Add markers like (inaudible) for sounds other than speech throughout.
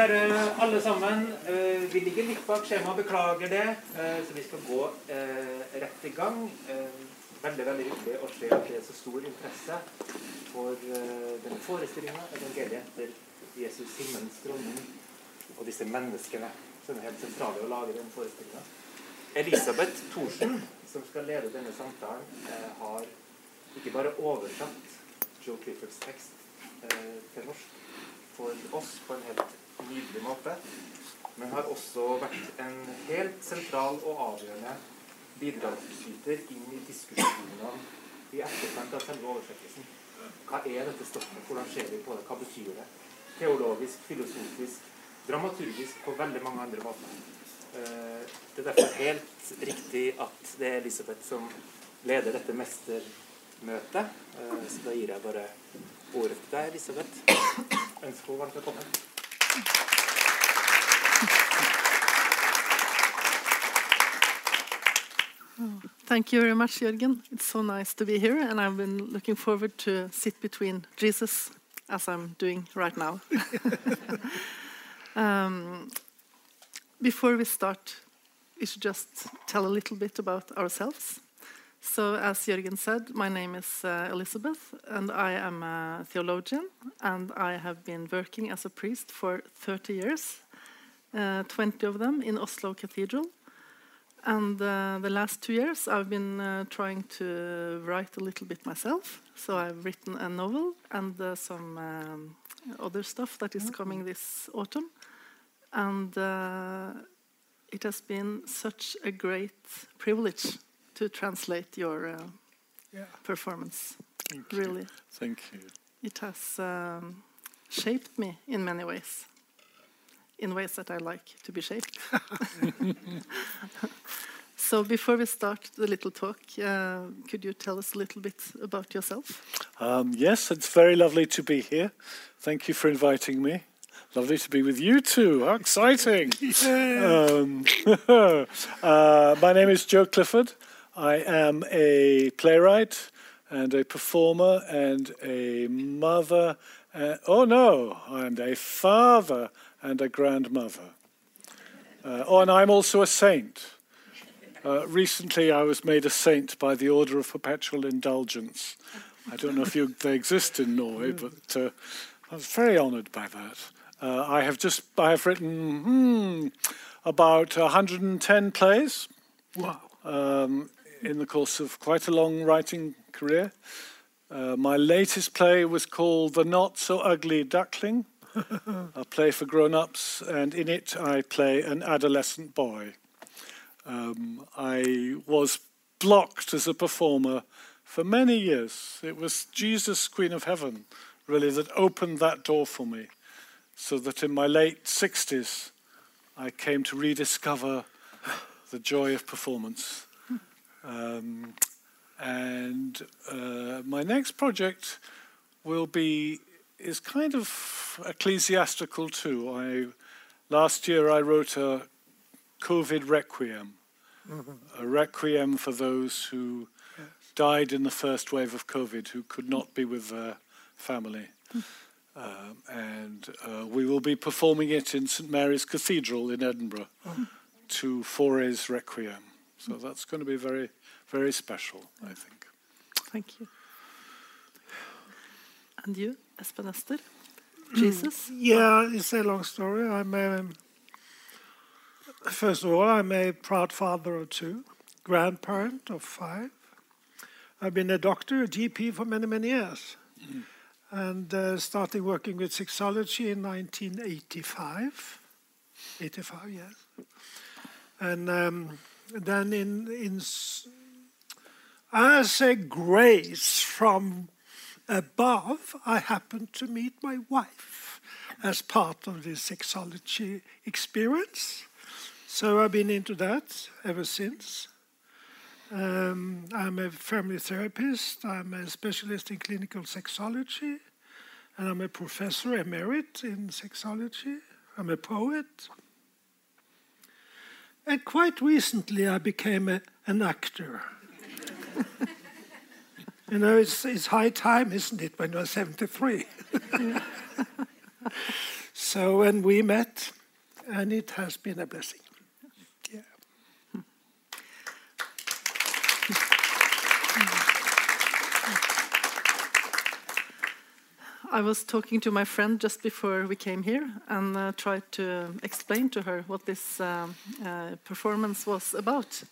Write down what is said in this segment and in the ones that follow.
Kjære alle sammen. eh, Vi ligger litt bak skjemaet, beklager det. eh, Så vi skal gå eh, rett i gang. Veldig veldig hyggelig å se at det er så stor interesse for denne forestillinga, evangeliet etter Jesus himmelens dronning, og disse menneskene som er helt sentrale å lage denne forestillinga. Elisabeth Thorsen, som skal lede denne samtalen, har ikke bare oversatt Joe Cliffords tekst til norsk for oss på en helt nydelig måte, men har også vært en helt sentral og avgjørende bidragsyter inn i diskusjonene i etterkant av selve oversettelsen. Hva er dette stoffet? Hvordan ser vi på det? Hva betyr det? Teologisk, filosofisk, dramaturgisk på veldig mange andre måter. Eh, Det er derfor helt riktig at det er Elisabeth som leder dette mestermøtet. Eh, Så da gir jeg bare ordet til deg, Elisabeth. Ønsker henne varmt velkommen. Thank you very much, Jürgen. It's so nice to be here, and I've been looking forward to sit between Jesus, as I'm doing right now. (laughs) um, before we start, we should just tell a little bit about ourselves. So, as Jürgen said, my name is uh, Elizabeth, and I am a theologian, and I have been working as a priest for 30 years, uh, 20 of them in Oslo Cathedral. And uh, the last two years, I've been uh, trying to write a little bit myself. So I've written a novel and uh, some um, other stuff that is coming this autumn. And uh, it has been such a great privilege to translate your uh, Yeah. performance. Thank you. Really, Thank you. it has um, shaped me in many ways. In ways that I like to be shaped. (laughs) so, before we start the little talk, uh, could you tell us a little bit about yourself? Um, yes, it's very lovely to be here. Thank you for inviting me. Lovely to be with you too. How exciting! (laughs) um, (laughs) uh, my name is Jo Clifford. I am a playwright and a performer and a mother. Uh, oh no, I'm a father and a grandmother. Uh, oh, and I'm also a saint. Uh, recently, I was made a saint by the Order of Perpetual Indulgence. I don't know if you, they exist in Norway, but uh, I was very honoured by that. Uh, I have just I have written hmm, about 110 plays Wow. um, in the course of quite a long writing career. Uh, my latest play was called The Not So Ugly Duckling, (laughs) a play for grown ups, and in it I play an adolescent boy. Um, I was blocked as a performer for many years. It was Jesus, Queen of Heaven, really, that opened that door for me, so that in my late 60s I came to rediscover the joy of performance. Um, and uh, my next project will be is kind of ecclesiastical too. I last year I wrote a COVID requiem, a requiem for those who died in the first wave of COVID who could not be with their family. Um, and uh, we will be performing it in St Mary's Cathedral in Edinburgh to Fauré's Requiem. So that's going to be very, very special, I think. Thank you. And you, Esben Esther? Jesus? Yeah, it's a long story. I'm a, first of all, I'm a proud father of two, grandparent of five. I've been a doctor, a GP for many, many years, and uh, started working with sexology in 1985. 85, yes. And um, then in, in as a grace from above, I happened to meet my wife as part of the sexology experience. So I've been into that ever since. Um, I'm a family therapist, I'm a specialist in clinical sexology, and I'm a professor emerit in sexology. I'm a poet. And quite recently, I became a, an actor. (laughs) You know, it's, it's high time, isn't it, when you're 73? (laughs) So when we met, and it has been a blessing. I was talking to my friend just before we came here and uh, tried to explain to her what this um, uh, performance was about.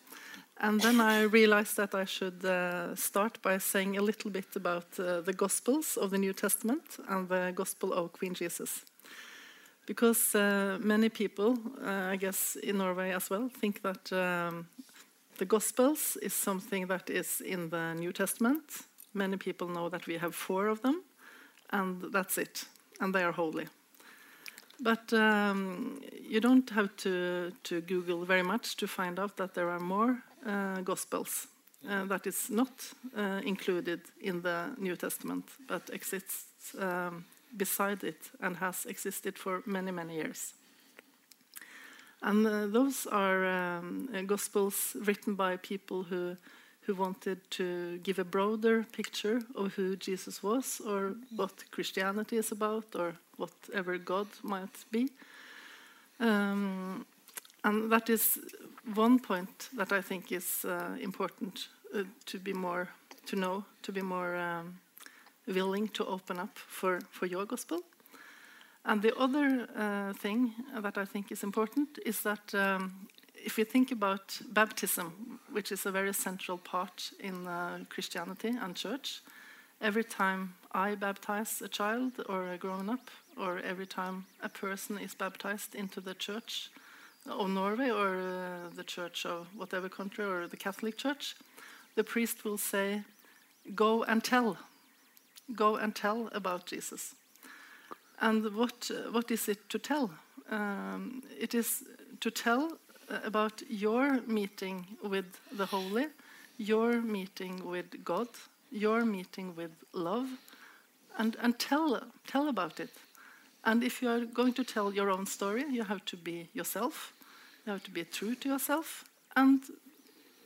And then I realized that I should uh, start by saying a little bit about uh, the Gospels of the New Testament and the Gospel of Queen Jesus. Because uh, many people, I guess in Norway as well, think that um, the Gospels is something that is in the New Testament. Many people know that we have four of them and that's it, and they are holy. But um, you don't have to, to Google very much to find out that there are more uh, Gospels uh, that is not uh, included in the New Testament, but exists um, beside it and has existed for many, many years. And uh, those are um, Gospels written by people who who wanted to give a broader picture of who Jesus was or what Christianity is about or whatever God might be. Um, and that is one point that I think is uh, important uh, to be more to know, to be more um, willing to open up for, for your gospel. And the other uh, thing that I think is important is that um, if you think about baptism, which is a very central part in uh, Christianity and church, every time I baptize a child or a grown up, or every time a person is baptized into the church of Norway or uh, the church of whatever country or the Catholic Church, the priest will say, Go and tell. Go and tell about Jesus. And what, what is it to tell? Um, it is to tell about your meeting with the Holy, your meeting with God, your meeting with love, and, and tell, tell about it. And if you are going to tell your own story, you have to be yourself, you have to be true to yourself, and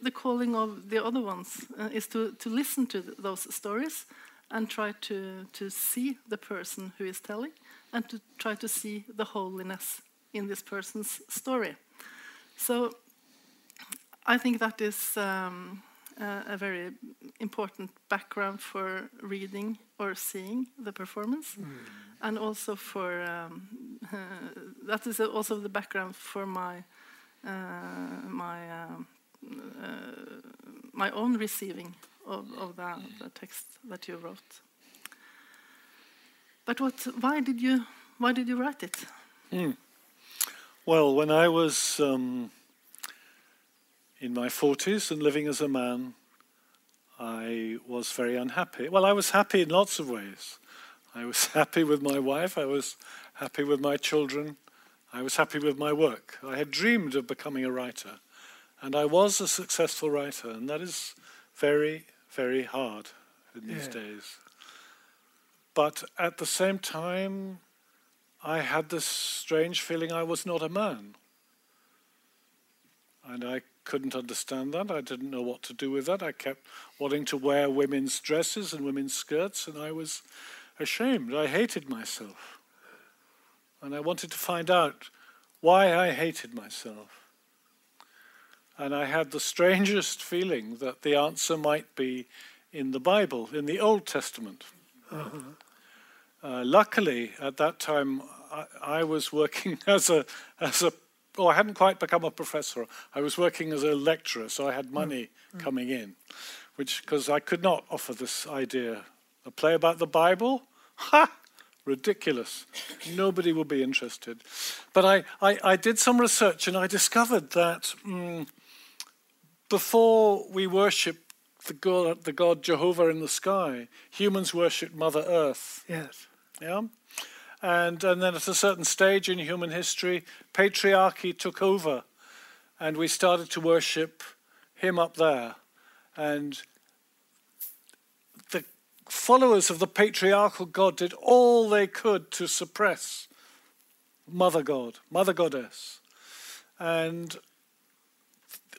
the calling of the other ones uh, is to, to listen to th those stories and try to, to see the person who is telling and to try to see the holiness in this person's story. So I think that is um, a, a very important background for reading or seeing the performance, mm. and also for um, uh, (laughs) that is also the background for my uh, my um, uh, my own receiving of, of the, the, text that you wrote. But what? Why did you? Why did you write it? Mm. Well, when I was um, in my 40s and living as a man, I was very unhappy. Well, I was happy in lots of ways. I was (laughs) happy with my wife, I was happy with my children, I was happy with my work. I had dreamed of becoming a writer, and I was a successful writer, and that is very, very hard in these yeah. days. But at the same time, I had this strange feeling I was not a man. And I couldn't understand that. I didn't know what to do with that. I kept wanting to wear women's dresses and women's skirts, and I was ashamed. I hated myself. And I wanted to find out why I hated myself. And I had the strangest feeling that the answer might be in the Bible, in the Old Testament. Uh-huh. Uh, luckily, at that time, I, I, was working (laughs) as a as a. Well, I hadn't quite become a professor. I was working as a lecturer, so I had mm. money mm. coming in, which because I could not offer this idea. A play about the Bible? (laughs) Ha! Ridiculous. Nobody will be interested. But I, I, I did some research and I discovered that mm, before we worship the God, the God Jehovah in the sky, humans worship Mother Earth. Yes. Yeah? And, and then at a certain stage in human history, patriarchy took over and we started to worship him up there. And the followers of the patriarchal God did all they could to suppress Mother God, Mother Goddess. And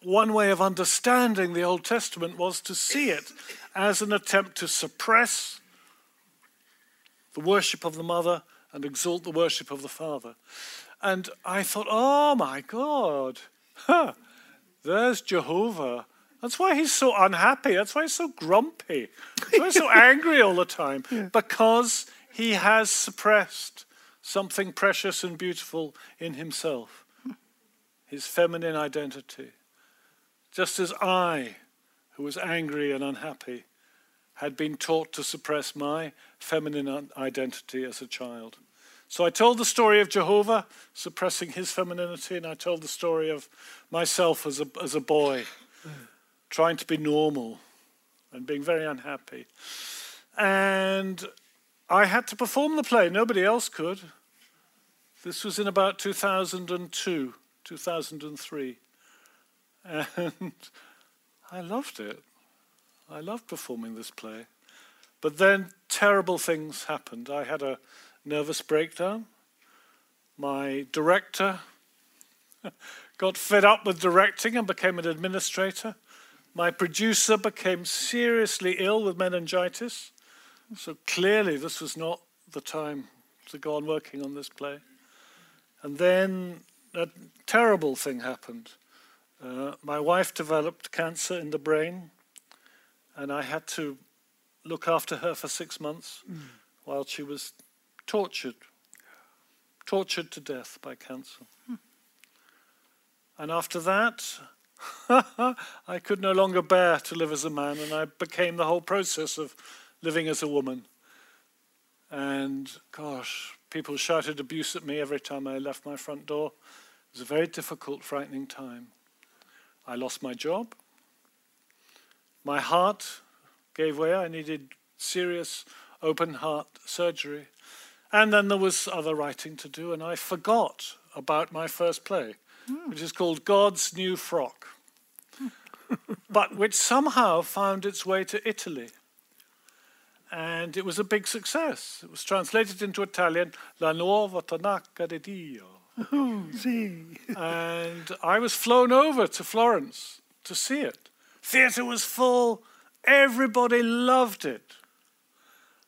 one way of understanding the Old Testament was to see it as an attempt to suppress the worship of the mother and exalt the worship of the Father. And I thought, oh my God, huh, there's Jehovah. That's why he's so unhappy. That's why he's so grumpy. That's why he's so (laughs) angry all the time. Yeah. Because he has suppressed something precious and beautiful in himself his feminine identity. Just as I, who was angry and unhappy, had been taught to suppress my feminine identity as a child. So I told the story of Jehovah suppressing his femininity, and I told the story of myself as a, as a boy, trying to be normal and being very unhappy. And I had to perform the play, nobody else could. This was in about 2002, 2003. And (laughs) I loved it. I loved performing this play. But then terrible things happened. I had a nervous breakdown. My director (laughs) got fed up with directing and became an administrator. My producer became seriously ill with meningitis. So clearly, this was not the time to go on working on this play. And then a terrible thing happened. Uh, my wife developed cancer in the brain, and I had to look after her for six months mm. while she was tortured, tortured to death by cancer. Mm. And after that, (laughs) I could no longer bear to live as a man, and I became the whole process of living as a woman. And gosh, people shouted abuse at me every time I left my front door. It was a very difficult, frightening time. I lost my job. My heart gave way. I needed serious open heart surgery. And then there was other writing to do, and I forgot about my first play, mm. which is called God's New Frock, (laughs) but which somehow found its way to Italy. And it was a big success. It was translated into Italian, La Nuova Tonaca di Dio. (laughs) Oh, see. and I was flown over to Florence to see it. Theatre was full. Everybody loved it.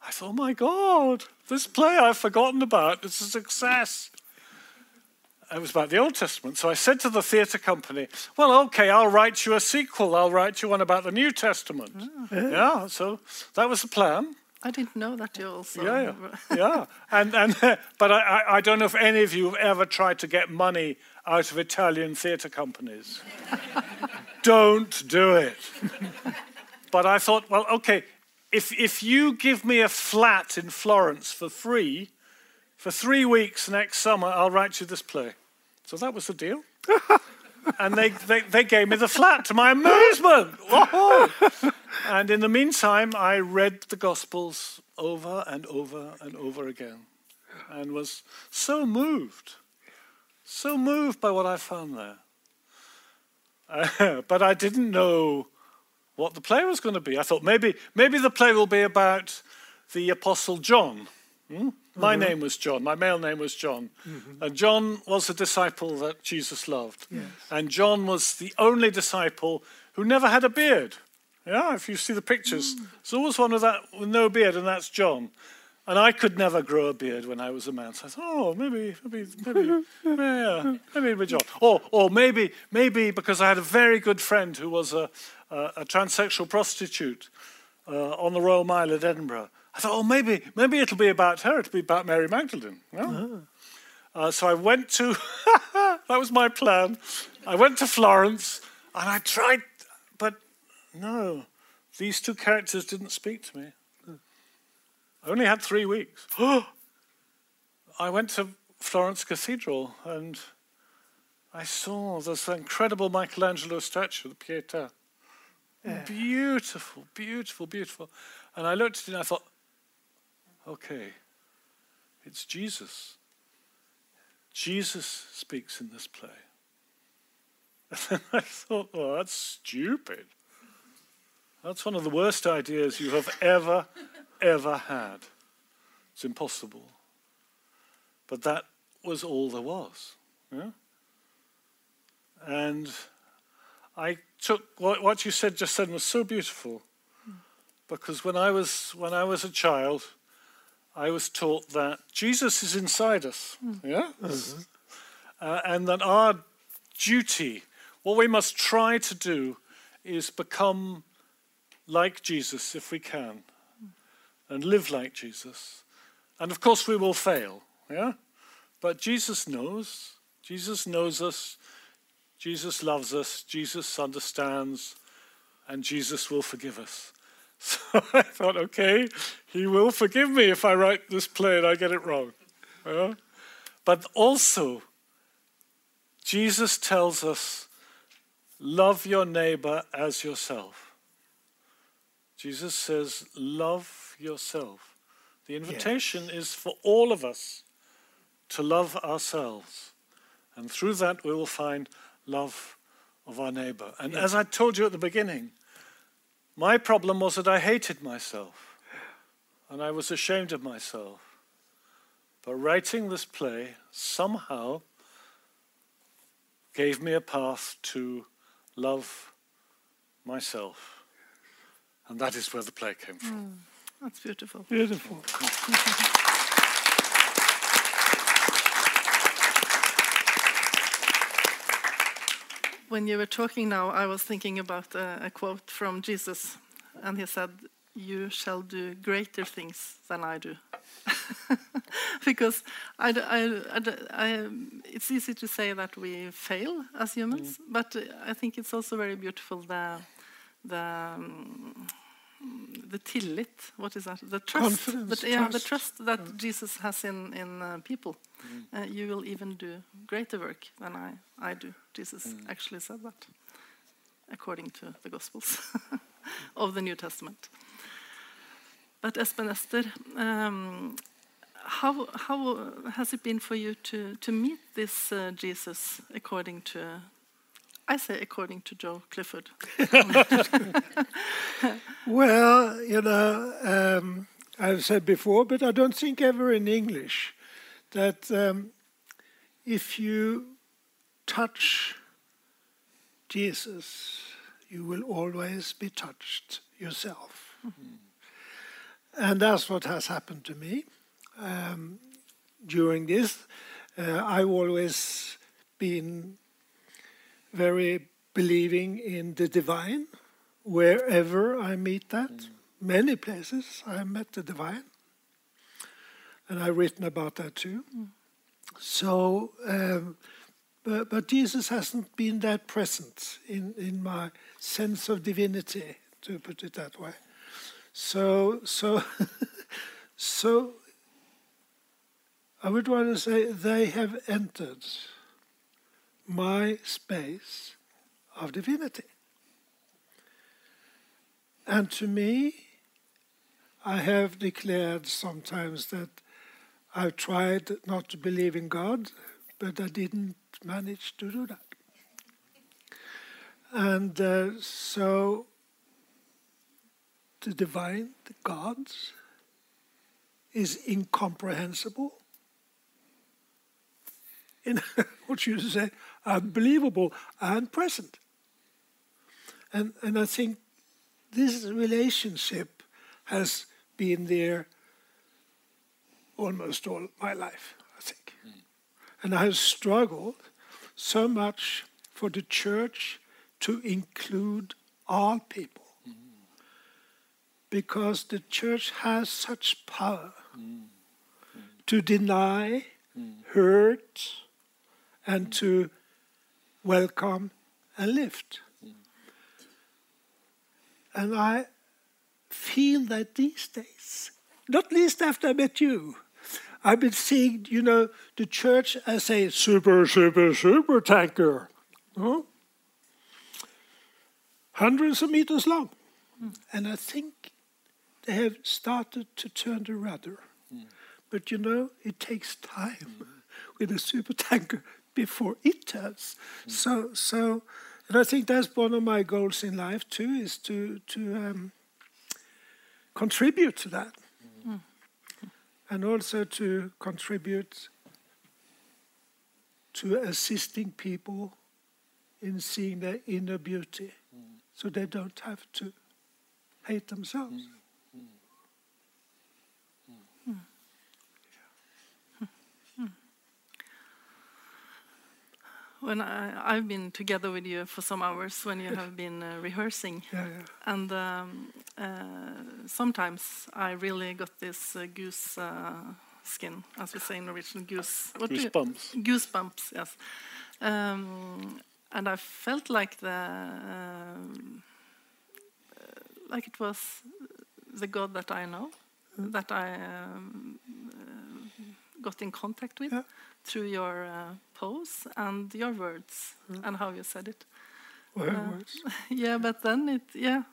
I thought, oh my God, this play I've forgotten about, it's a success. It was about the Old Testament. So I said to the theatre company, well, okay, I'll write you a sequel. I'll write you one about the New Testament. Oh. Yeah, so that was the plan. I didn't know that you also. Yeah, yeah, (laughs) yeah. And and (laughs) but I, I don't know if any of you have ever tried to get money out of Italian theatre companies. (laughs) don't do it. but I thought, well, okay, if if you give me a flat in Florence for free, for three weeks next summer, I'll write you this play. So that was the deal. (laughs) and they, they, they, gave me the flat to my amazement. and in the meantime, I read the Gospels over and over and over again and was so moved, so moved by what I found there. Uh, (laughs) but I didn't know what the play was going to be. I thought maybe, maybe the play will be about the Apostle John. Hmm? My mm-hmm. name was John. My male name was John. Mm-hmm. And John was a disciple that Jesus loved. Yes. And John was the only disciple who never had a beard. Yeah, if you see the pictures, mm. there's always one with that with no beard, and that's John. And I could never grow a beard when I was a man. So I thought, oh, maybe, maybe, maybe, (laughs) yeah, maybe be John. Or, or maybe, maybe because I had a very good friend who was a, a, a transsexual prostitute uh, on the Royal Mile at Edinburgh. I thought, oh, maybe, maybe it'll be about her. It'll be about Mary Magdalene. Uh-huh. Uh, so I went to, (laughs) that was my plan. I went to Florence and I tried, but no, these two characters didn't speak to me. I only had three weeks. (gasps) I went to Florence Cathedral and I saw this incredible Michelangelo statue, the Pietà. Yeah. Beautiful, beautiful, beautiful. And I looked at it and I thought, okay, it's Jesus. Jesus speaks in this play. (laughs) And then I thought, oh, that's stupid. That's one of the worst ideas you have ever, ever had. It's impossible. But that was all there was. Yeah? And I took what, what you said just then was so beautiful. Because when I was when I was a child, I was taught that Jesus is inside us, yeah, uh, and that our duty, what we must try to do, is become like Jesus if we can, and live like Jesus. And of course, we will fail, yeah, but Jesus knows. Jesus knows us. Jesus loves us. Jesus understands, and Jesus will forgive us. (laughs) So I thought, okay, he will forgive me if I write this play and I get it wrong. Yeah? But also, Jesus tells us, love your neighbor as yourself. Jesus says, love yourself. The invitation is for all of us to love ourselves. And through that, we will find love of our neighbor. And as I told you at the beginning, my problem was that I hated myself and I was ashamed of myself. But writing this play somehow gave me a path to love myself. And that is where the play came from. That's beautiful. Beautiful. (laughs) When you were talking now, I was thinking about a, a quote from Jesus, and he said, "You shall do greater things than I do." (laughs) because I, d- I d- I d- I- it's easy to say that we fail as humans, but uh, I think it's also very beautiful the the um, the tillit. What is that? The trust. Confidence, the, yeah, the trust. trust that Jesus has in in uh, people. Uh, you will even do greater work than I I do. Jesus actually said that, according to the Gospels (laughs) of the New Testament. But Esben Esther, um, how how has it been for you to to meet this uh, Jesus according to? I say according to Jo Clifford. (laughs) Well, you know, um, I've said before, but I don't think ever in English that um, if you touch Jesus, you will always be touched yourself. And that's what has happened to me um, during this. Uh, I've always been very believing in the divine wherever I meet that. Many places I met the divine, and I've written about that too. So, um, but, but Jesus hasn't been that present in, in my sense of divinity, to put it that way. So, so, (laughs) so, I would rather say they have entered my space of divinity. And to me, I have declared sometimes that I've tried not to believe in God, but I didn't manage to do that. And uh, so the divine, the God, is incomprehensible. In (laughs) what you say, unbelievable and present. And and I think this relationship has been there almost all my life, I think. Hmm. And I have struggled so much for the church to include all people. Hmm. Because the church has such power hmm. to deny, hurt, and to welcome and lift. And I feel that these days, not least after I met you, I've been seeing, you know, the church as a super, super, super tanker. Huh? Hundreds of meters long. And I think they have started to turn the rudder. Mm. But you know, it takes time mm. (laughs) with a super tanker before it turns. So, so, and I think that's one of my goals in life too, is to to um, contribute to that, mm-hmm. and also to contribute to assisting people in seeing their inner beauty, mm. so they don't have to hate themselves. Mm. When I, I've been together with you for some hours when you have been uh, rehearsing, Yeah, yeah. and um, uh, sometimes I really got this uh, goose uh, skin, as we say in Norwegian, goose. What Goosebumps. Goosebumps, yes. Um, and I felt like the um, uh, like it was the God that I know, that I um, uh, got in contact with Yeah. Through your uh, pose and your words and how you said it. Well, Uh, words. (laughs) Yeah, but then it, yeah,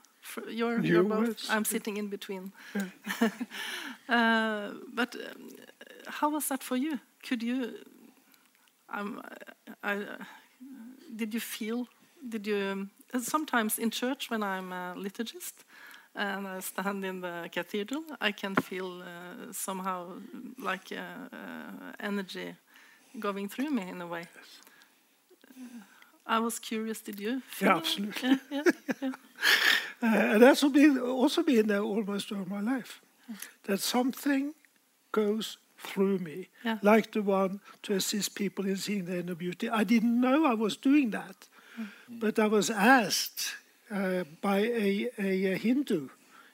New you're both. words. I'm sitting in between. Yeah. (laughs) uh, but um, how was that for you? Could you? Um, I, I, did you feel? Did you? um, Sometimes in church, when I'm a liturgist and I stand in the cathedral, I can feel uh, somehow like uh, uh, energy going through me in a way. Uh, I was curious. Did you? Yeah, absolutely. Yeah, yeah, yeah. (laughs) Uh, and that's been, also been there almost all my life. That something goes through me, like the one to assist people in seeing their inner beauty. I didn't know I was doing that, but I was asked uh, by a, a, a Hindu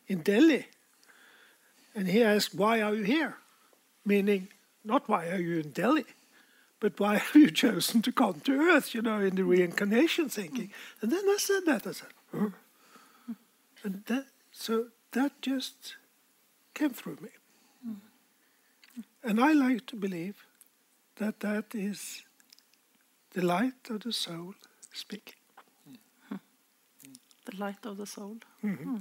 in Delhi, and he asked, "Why are you here?" Meaning, not why are you in Delhi, but why have you chosen to come to Earth? You know, in the reincarnation thinking. And then I said that. I said? And that, so that just came through me. And I like to believe that that is the light of the soul speaking. The light of the soul. Mhm. Hmm.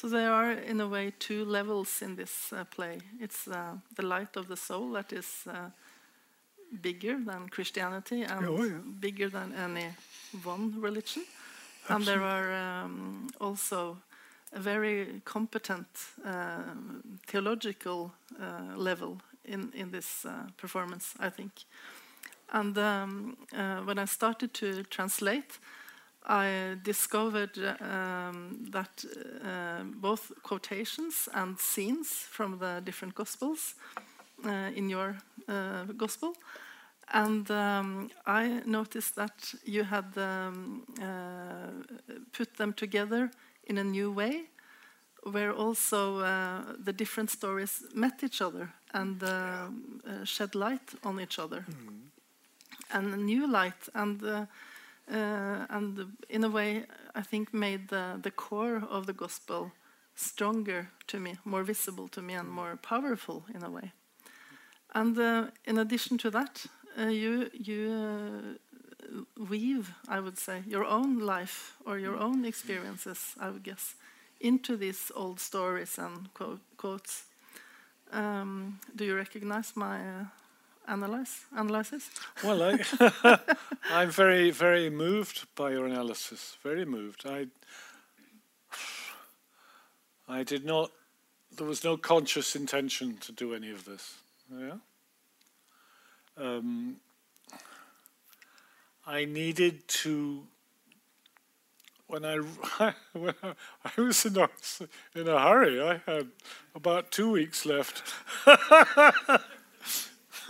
So there are, in a way, two levels in this uh, play. It's uh, the light of the soul that is uh, bigger than Christianity and Oh, yeah. bigger than any one religion. And there are um, also a very competent uh, theological uh, level in, in this uh, performance, I think. And um, when I started to translate, I discovered um, that uh, both quotations and scenes from the different Gospels uh, in your uh, Gospel. And um, I noticed that you had um, uh, put them together in a new way, where also uh, the different stories met each other and uh, uh, shed light on each other. And a new light. And and in a way I think made the, the core of the gospel stronger to me, more visible to me, and more powerful in a way. And uh, in addition to that, uh, you you uh, weave, I would say, your own life or your own experiences, I would guess, into these old stories and quote, quotes. Um, do you recognize my uh, analyze, analysis? Well, I, (laughs) (laughs) I'm very, very moved by your analysis. Very moved. I, (sighs) I did not. There was no conscious intention to do any of this. Yeah. Um, I needed to. When I (laughs) when I, I was in a, in a hurry, I had about two weeks left.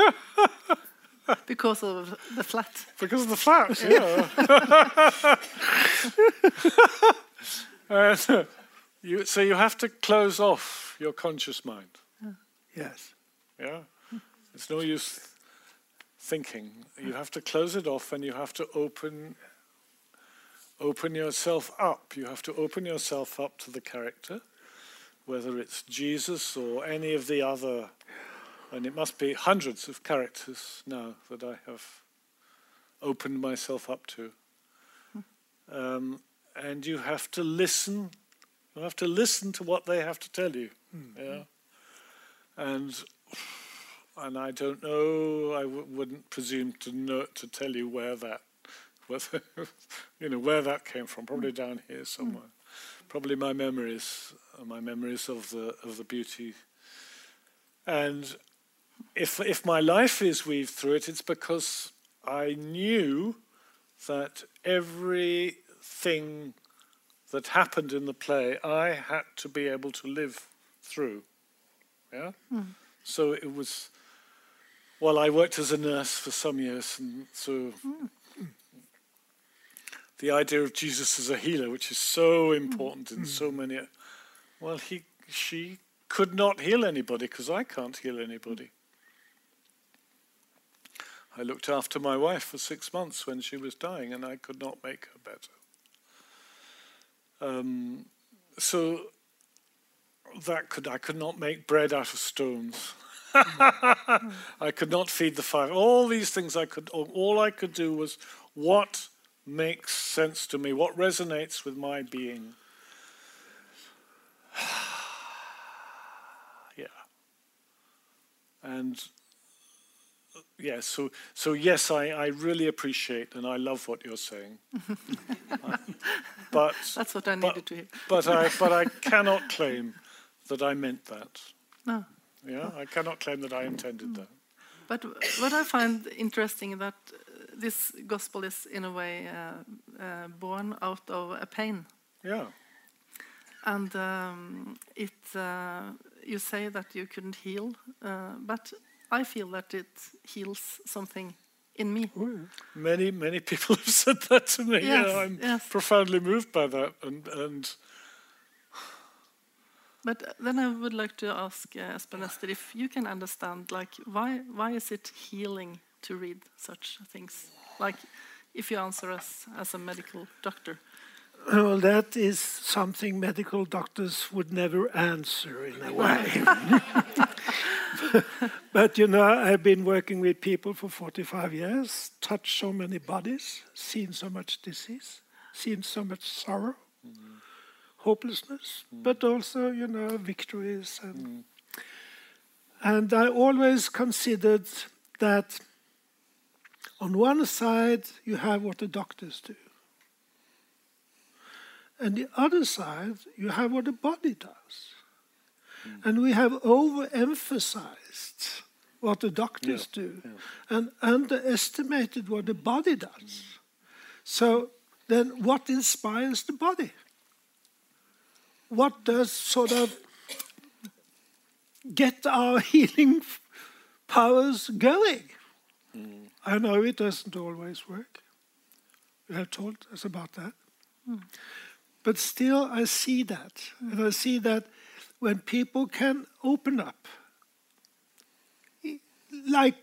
(laughs) because of the flat. Because of the flat, yeah. (laughs) and, uh, you, so you have to close off your conscious mind. Yes. Yeah, it's no use thinking. You have to close it off, and you have to open open yourself up. You have to open yourself up to the character, whether it's Jesus or any of the other. And it must be hundreds of characters now that I have opened myself up to. Um, and you have to listen. You have to listen to what they have to tell you. Hmm. Yeah. And and I don't know. I w- wouldn't presume to know to tell you where that, whether (laughs) you know where that came from. Probably hmm. down here hmm. somewhere. Probably my memories, my memories of the of the beauty. And if if my life is weaved through it, it's because I knew that everything that happened in the play, I had to be able to live through. Yeah. Hmm. So it was well, I worked as a nurse for some years, and so hmm. the idea of Jesus as a healer, which is so important in so hmm. many, well, he, she could not heal anybody because I can't heal anybody. I looked after my wife for six months when she was dying, and I could not make her better. Um, so that could I could not make bread out of stones. (laughs) I could not feed the fire. All these things I could. All I could do was what makes sense to me, what resonates with my being. (sighs) yeah. And yeah, so so yes, I, I really appreciate and I love what you're saying. but (laughs) That's what I but, needed to hear. but I but I cannot claim that I meant that. No. Yeah, I cannot claim that I intended that. But what I find interesting that uh, this gospel is in a way uh, uh, born out of a pain, Yeah. and um, it. Uh, you say that you couldn't heal, uh, but I feel that it heals something in me. Many, many people (laughs) have said that to me. Yes, yeah, I'm yes. profoundly moved by that. And, and But then I would like to ask uh, Esben Esther if you can understand, like, why why is it healing to read such things? Like, if you answer us as a medical doctor. Well, that is something medical doctors would never answer in a (laughs) way. (laughs) (laughs) but you know, I've been working with people for 45 years, touched so many bodies, seen so much disease, seen so much sorrow, mm-hmm. hopelessness, mm. but also, you know, victories. And, mm. and I always considered that on one side, you have what the doctors do. And the other side, you have what the body does. Mm. And we have overemphasized what the doctors do and underestimated what the body does. Mm. So then, what inspires the body? What does sort of get our (laughs) healing powers going? Mm. I know it doesn't always work. You have told us about that. But still, I see that. And I see that when people can open up, like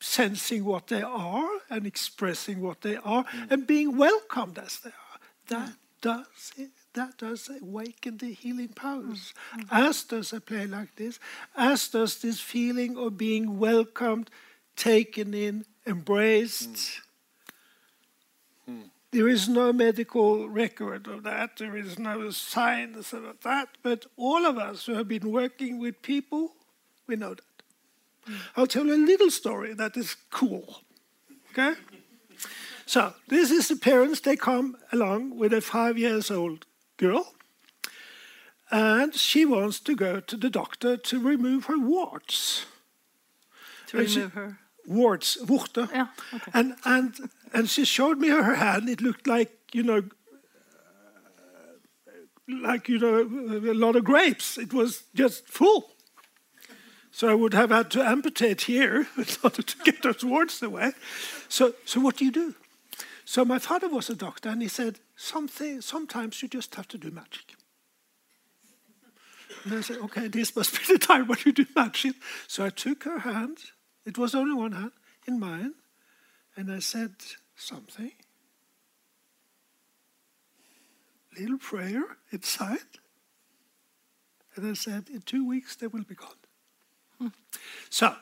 sensing what they are and expressing what they are mm. and being welcomed as they are, that mm. does it. That does awaken the healing powers, mm. as does a play like this, as does this feeling of being welcomed, taken in, embraced. There is no medical record of that. There is no science of that. But all of us who have been working with people, we know that. I'll tell you a little story that is cool. Okay? So this is the parents. They come along with a five years old girl, and she wants to go to the doctor to remove her warts. To And she- remove her. Warts, vorter. Yeah, okay. And and and she showed me her hand. It looked like you know, like you know, a lot of grapes. It was just full. So I would have had to amputate here (laughs) in order to get those warts away. So so what do you do? So my father was a doctor, and he said something. Sometimes you just have to do magic. And I said, okay, this must be (laughs) the time when you do magic. So I took her hand. It was only one hand in mine, and I said something. Little prayer inside. And I said, in two weeks they will be gone. Hmm. So,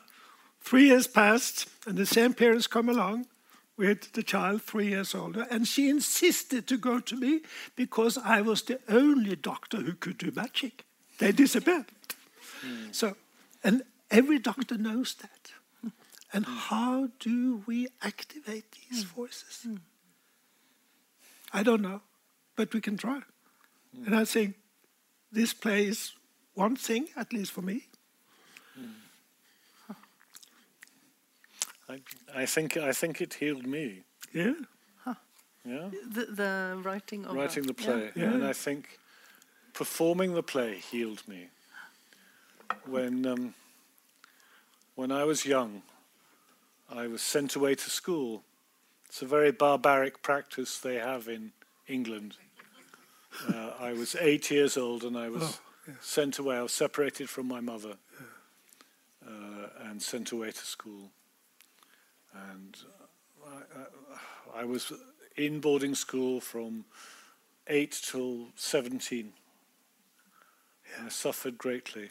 three years passed, and the same parents come along with the child three years older, and she insisted to go to me because I was the only doctor who could do magic. They disappeared. Hmm. So, and every doctor knows that. And how do we activate these mm. voices? Mm. I don't know, but we can try. Mm. And I think this play is one thing, at least for me. I, I think I think it healed me. Yeah. Yeah, The, the writing of writing the yeah. play, Yeah. and I think performing the play healed me. When um, when I was young, I was sent away to school. It's a very barbaric practice they have in England. Uh, I was eight years old and I was Oh, yeah. sent away. I was separated from my mother uh, and sent away to school. And I, I, I was in boarding school from eight till 17. I suffered greatly.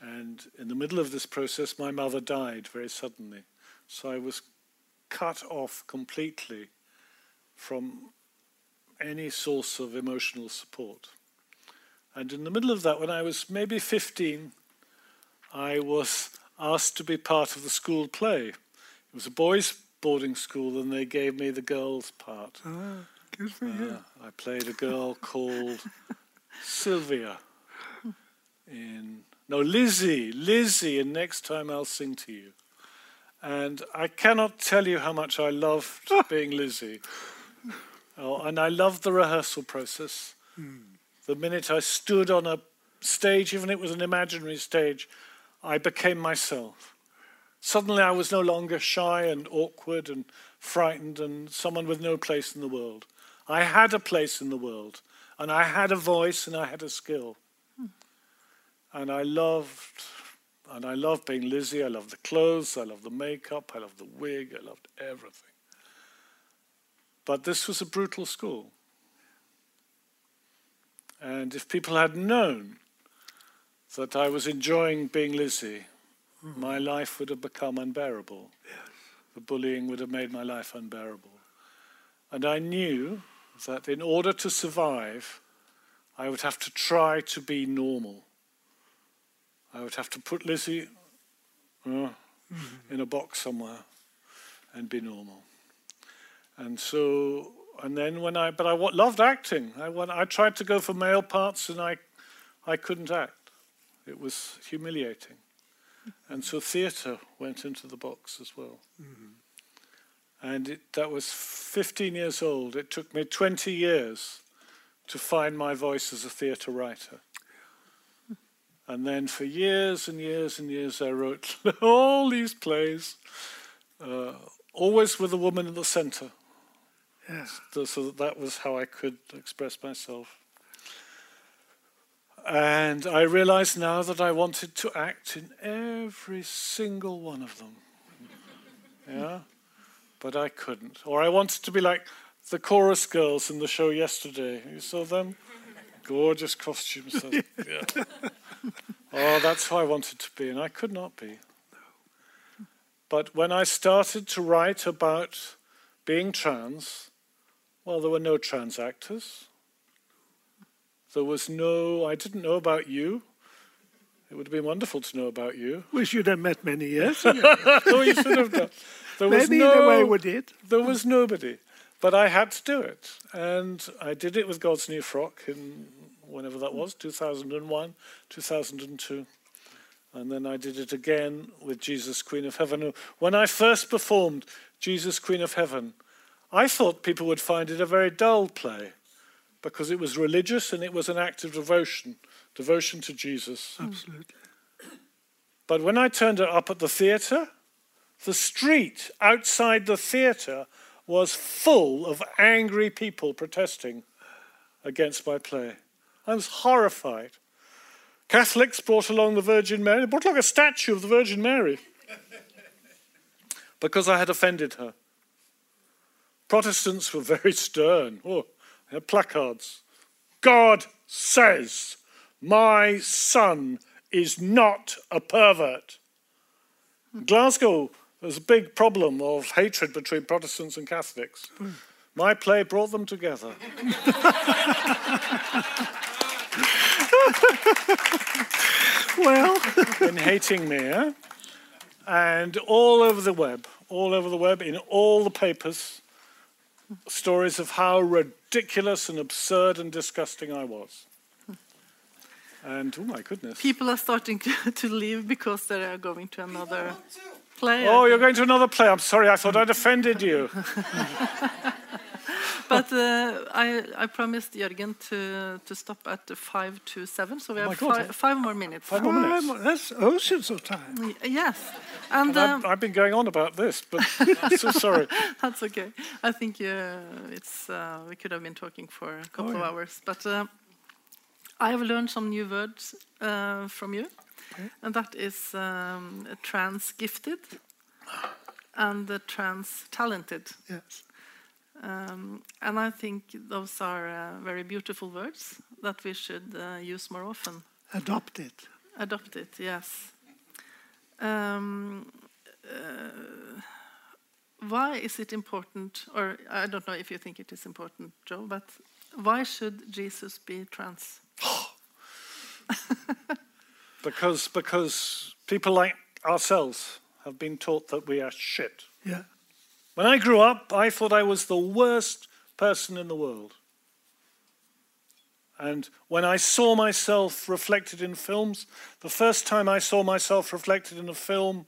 And in the middle of this process, my mother died very suddenly. So I was cut off completely from any source of emotional support. And in the middle of that, when I was maybe 15, I was asked to be part of the school play. It was a boys' boarding school, and they gave me the girls' part. Ah, good for you. Uh, I played a girl called Sylvia in no Lizzie, Lizzie, and next time I'll sing to you. And I cannot tell you how much I loved (laughs) being Lizzie. Oh, and I loved the rehearsal process. The minute I stood on a stage, even if it was an imaginary stage, I became myself. Suddenly I was no longer shy and awkward and frightened and someone with no place in the world. I had a place in the world, and I had a voice and I had a skill. Hmm. And I loved, and I loved being Lizzie. I loved the clothes, I loved the makeup, I loved the wig, I loved everything. But this was a brutal school. And if people had known that I was enjoying being Lizzie, hmm. my life would have become unbearable. Yes. The bullying would have made my life unbearable. And I knew that in order to survive, I would have to try to be normal. I would have to put Lizzie uh, in a box somewhere and be normal. And so, and then when I, but I loved acting. I, went, I tried to go for male parts and I, I couldn't act. It was humiliating. And so theatre went into the box as well. And it, that was 15 years old. It took me 20 years to find my voice as a theatre writer. And then for years and years and years, I wrote (laughs) all these plays, uh, always with a woman in the centre. Yeah. So, so that, that was how I could express myself. And I realize now that I wanted to act in every single one of them. (laughs) Yeah? But I couldn't. Or I wanted to be like the chorus girls in the show yesterday. You saw them? Gorgeous costumes. (laughs) yeah. Oh, that's who I wanted to be, and I could not be. But when I started to write about being trans, well, there were no trans actors. There was no, I didn't know about you. It would have been wonderful to know about you. We should have met many years (laughs) ago. oh, you should have done. There was Maybe no, the way we did. there was nobody. But I had to do it. And I did it with God's New Frock in whenever that was, 2001, 2002. And then I did it again with Jesus, Queen of Heaven. When I first performed Jesus, Queen of Heaven, I thought people would find it a very dull play because it was religious and it was an act of devotion, devotion to Jesus. Absolutely. But when I turned it up at the theatre, the street outside the theatre was full of angry people protesting against my play. I was horrified. Catholics brought along the Virgin Mary, they brought along a statue of the Virgin Mary (laughs) because I had offended her. Protestants were very stern. Oh, they had placards. God says, My son is not a pervert. Glasgow, there's a big problem of hatred between Protestants and Catholics. Hmm. My play brought them together. (laughs) (laughs) Well, (laughs) in hating me, eh? and all over the web, all over the web, in all the papers, stories of how ridiculous and absurd and disgusting I was. And oh my goodness. People are starting to, (laughs) to leave because they are going to another play. Oh, you're going to another play. I'm sorry, I thought I'd offended you. But uh, I, I promised Jørgen to, to stop at five to seven, so we Oh have God, fi- five more minutes. Five more minutes. five more- that's oceans of time. Yes, And And um, I've, I've been going on about this, but I'm (laughs) so sorry. (laughs) That's okay. I think uh, it's uh, we could have been talking for a couple of yeah. hours, but uh, I have learned some new words uh, from you, and that is um, trans gifted and uh, trans talented. Yes. Um, and I think those are uh, very beautiful words that we should uh, use more often. Adopt it. Adopt it, yes. Um, uh, why is it important, or I don't know if you think it is important, Jo, but why should Jesus be trans? (gasps) (laughs) Because, because people like ourselves have been taught that we are shit. Yeah. When I grew up, I thought I was the worst person in the world. And when I saw myself reflected in films, the first time I saw myself reflected in a film,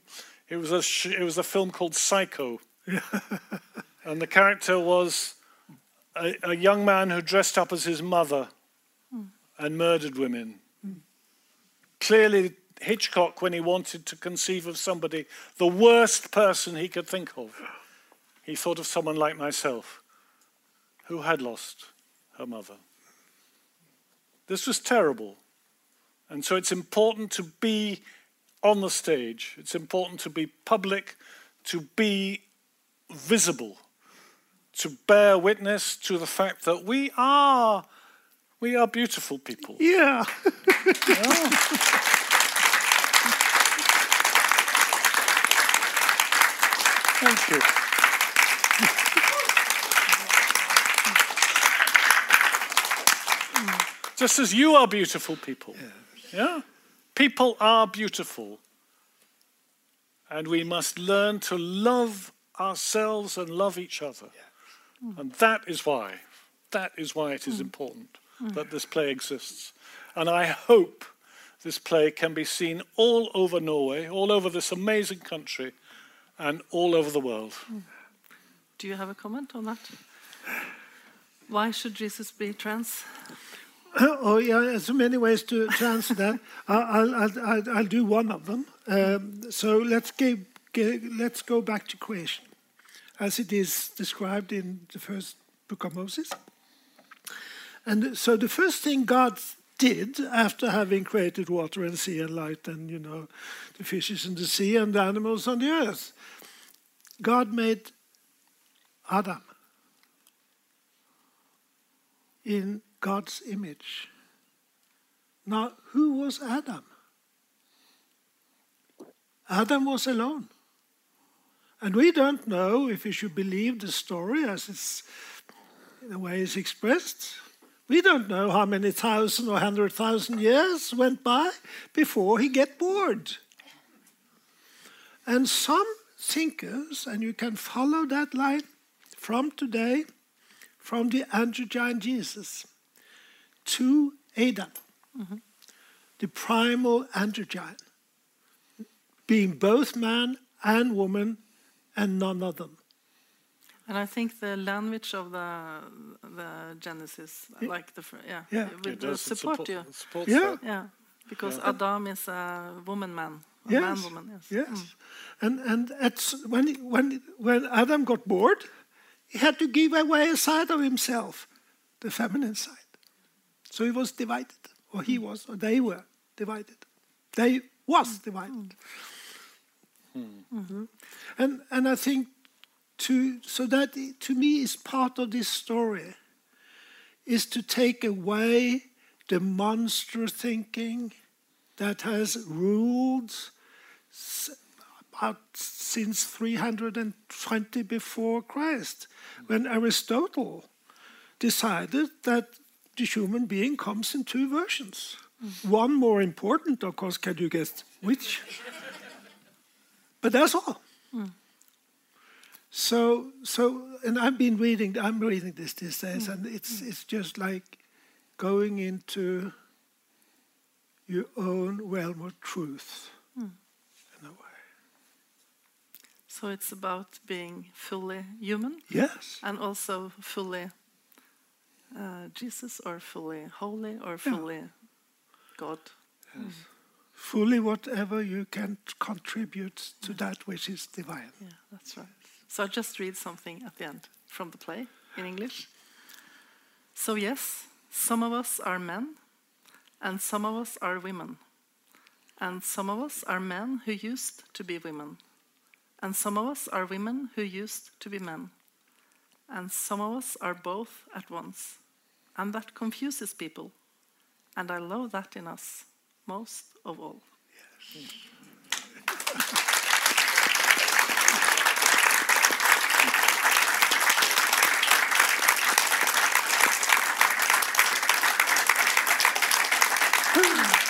it was a, sh- it was a film called Psycho. (laughs) and the character was a, a young man who dressed up as his mother hmm. and murdered women. Hmm. Clearly, Hitchcock, when he wanted to conceive of somebody, the worst person he could think of, he thought of someone like myself who had lost her mother. This was terrible. And so it's important to be on the stage, it's important to be public, to be visible, to bear witness to the fact that we are we are beautiful people. Yeah. (laughs) Thank you. Just as you are beautiful people. Yeah? People are beautiful. And we must learn to love ourselves and love each other. And that is why, that is why it is hmm. important hmm. that this play exists. And I hope this play can be seen all over Norway, all over this amazing country, and all over the world. Hmm. Do you have a comment on that? Why should Jesus be trans? (clears throat) Oh, yeah, so many ways to, to answer that. (laughs) I'll, I'll, I'll, I'll do one of them. Um, so let's, give, ge- let's go back to creation, as it is described in the first book of Moses. And so the first thing God did after having created water and sea and light and, you know, the fishes in the sea and the animals on the earth, God made Adam in God's image. Now, who was Adam? Adam was alone. And we don't know if we should believe the story as it's in the way it's expressed. We don't know how many thousand or hundred thousand years went by before he get bored. And some thinkers, and you can follow that line from today, from the androgyne Jesus to Adam, the primal androgyne, being both man and woman and none of them. And I think the language of the the Genesis, like the fr- yeah, Yeah. will It does, it support you. it supports Yeah. that. Yeah, because Adam is a woman man, a Yes. man woman. Yes. Yes. Mm. And, and at, when, when, when Adam got bored, he had to give away a side of himself, the feminine side. So he was divided, or he hmm. was, or they were divided. They was hmm. divided. Mhm. And, and I think to, so that to me is part of this story is to take away the monster thinking that has ruled s- about since 320 before Christ, when Aristotle decided that the human being comes in two versions. One more important, of course, can you guess which? but that's all. So, so, and I've been reading. I'm reading this these days, mm. and it's it's just like going into your own realm of truth, mm. in a way. So it's about being fully human Yes. and also fully uh, Jesus, or fully holy, or fully God. yes fully whatever you can contribute to that which is divine. Yeah, that's right. So I'll just read something at the end from the play in English. So, yes, some of us are men, and some of us are women. And some of us are men who used to be women. And some of us are women who used to be men. And some of us are both at once. And that confuses people. And I love that in us most of all. See (laughs)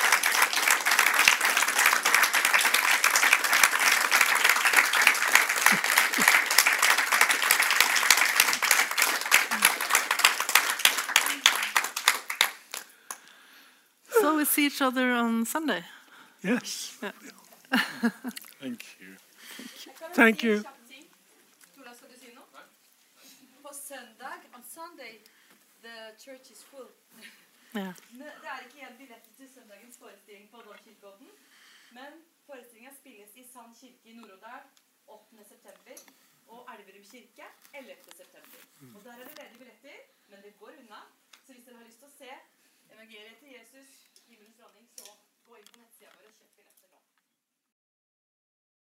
each other on Sunday. Yes. (laughs) Thank you. Thank you. Tora,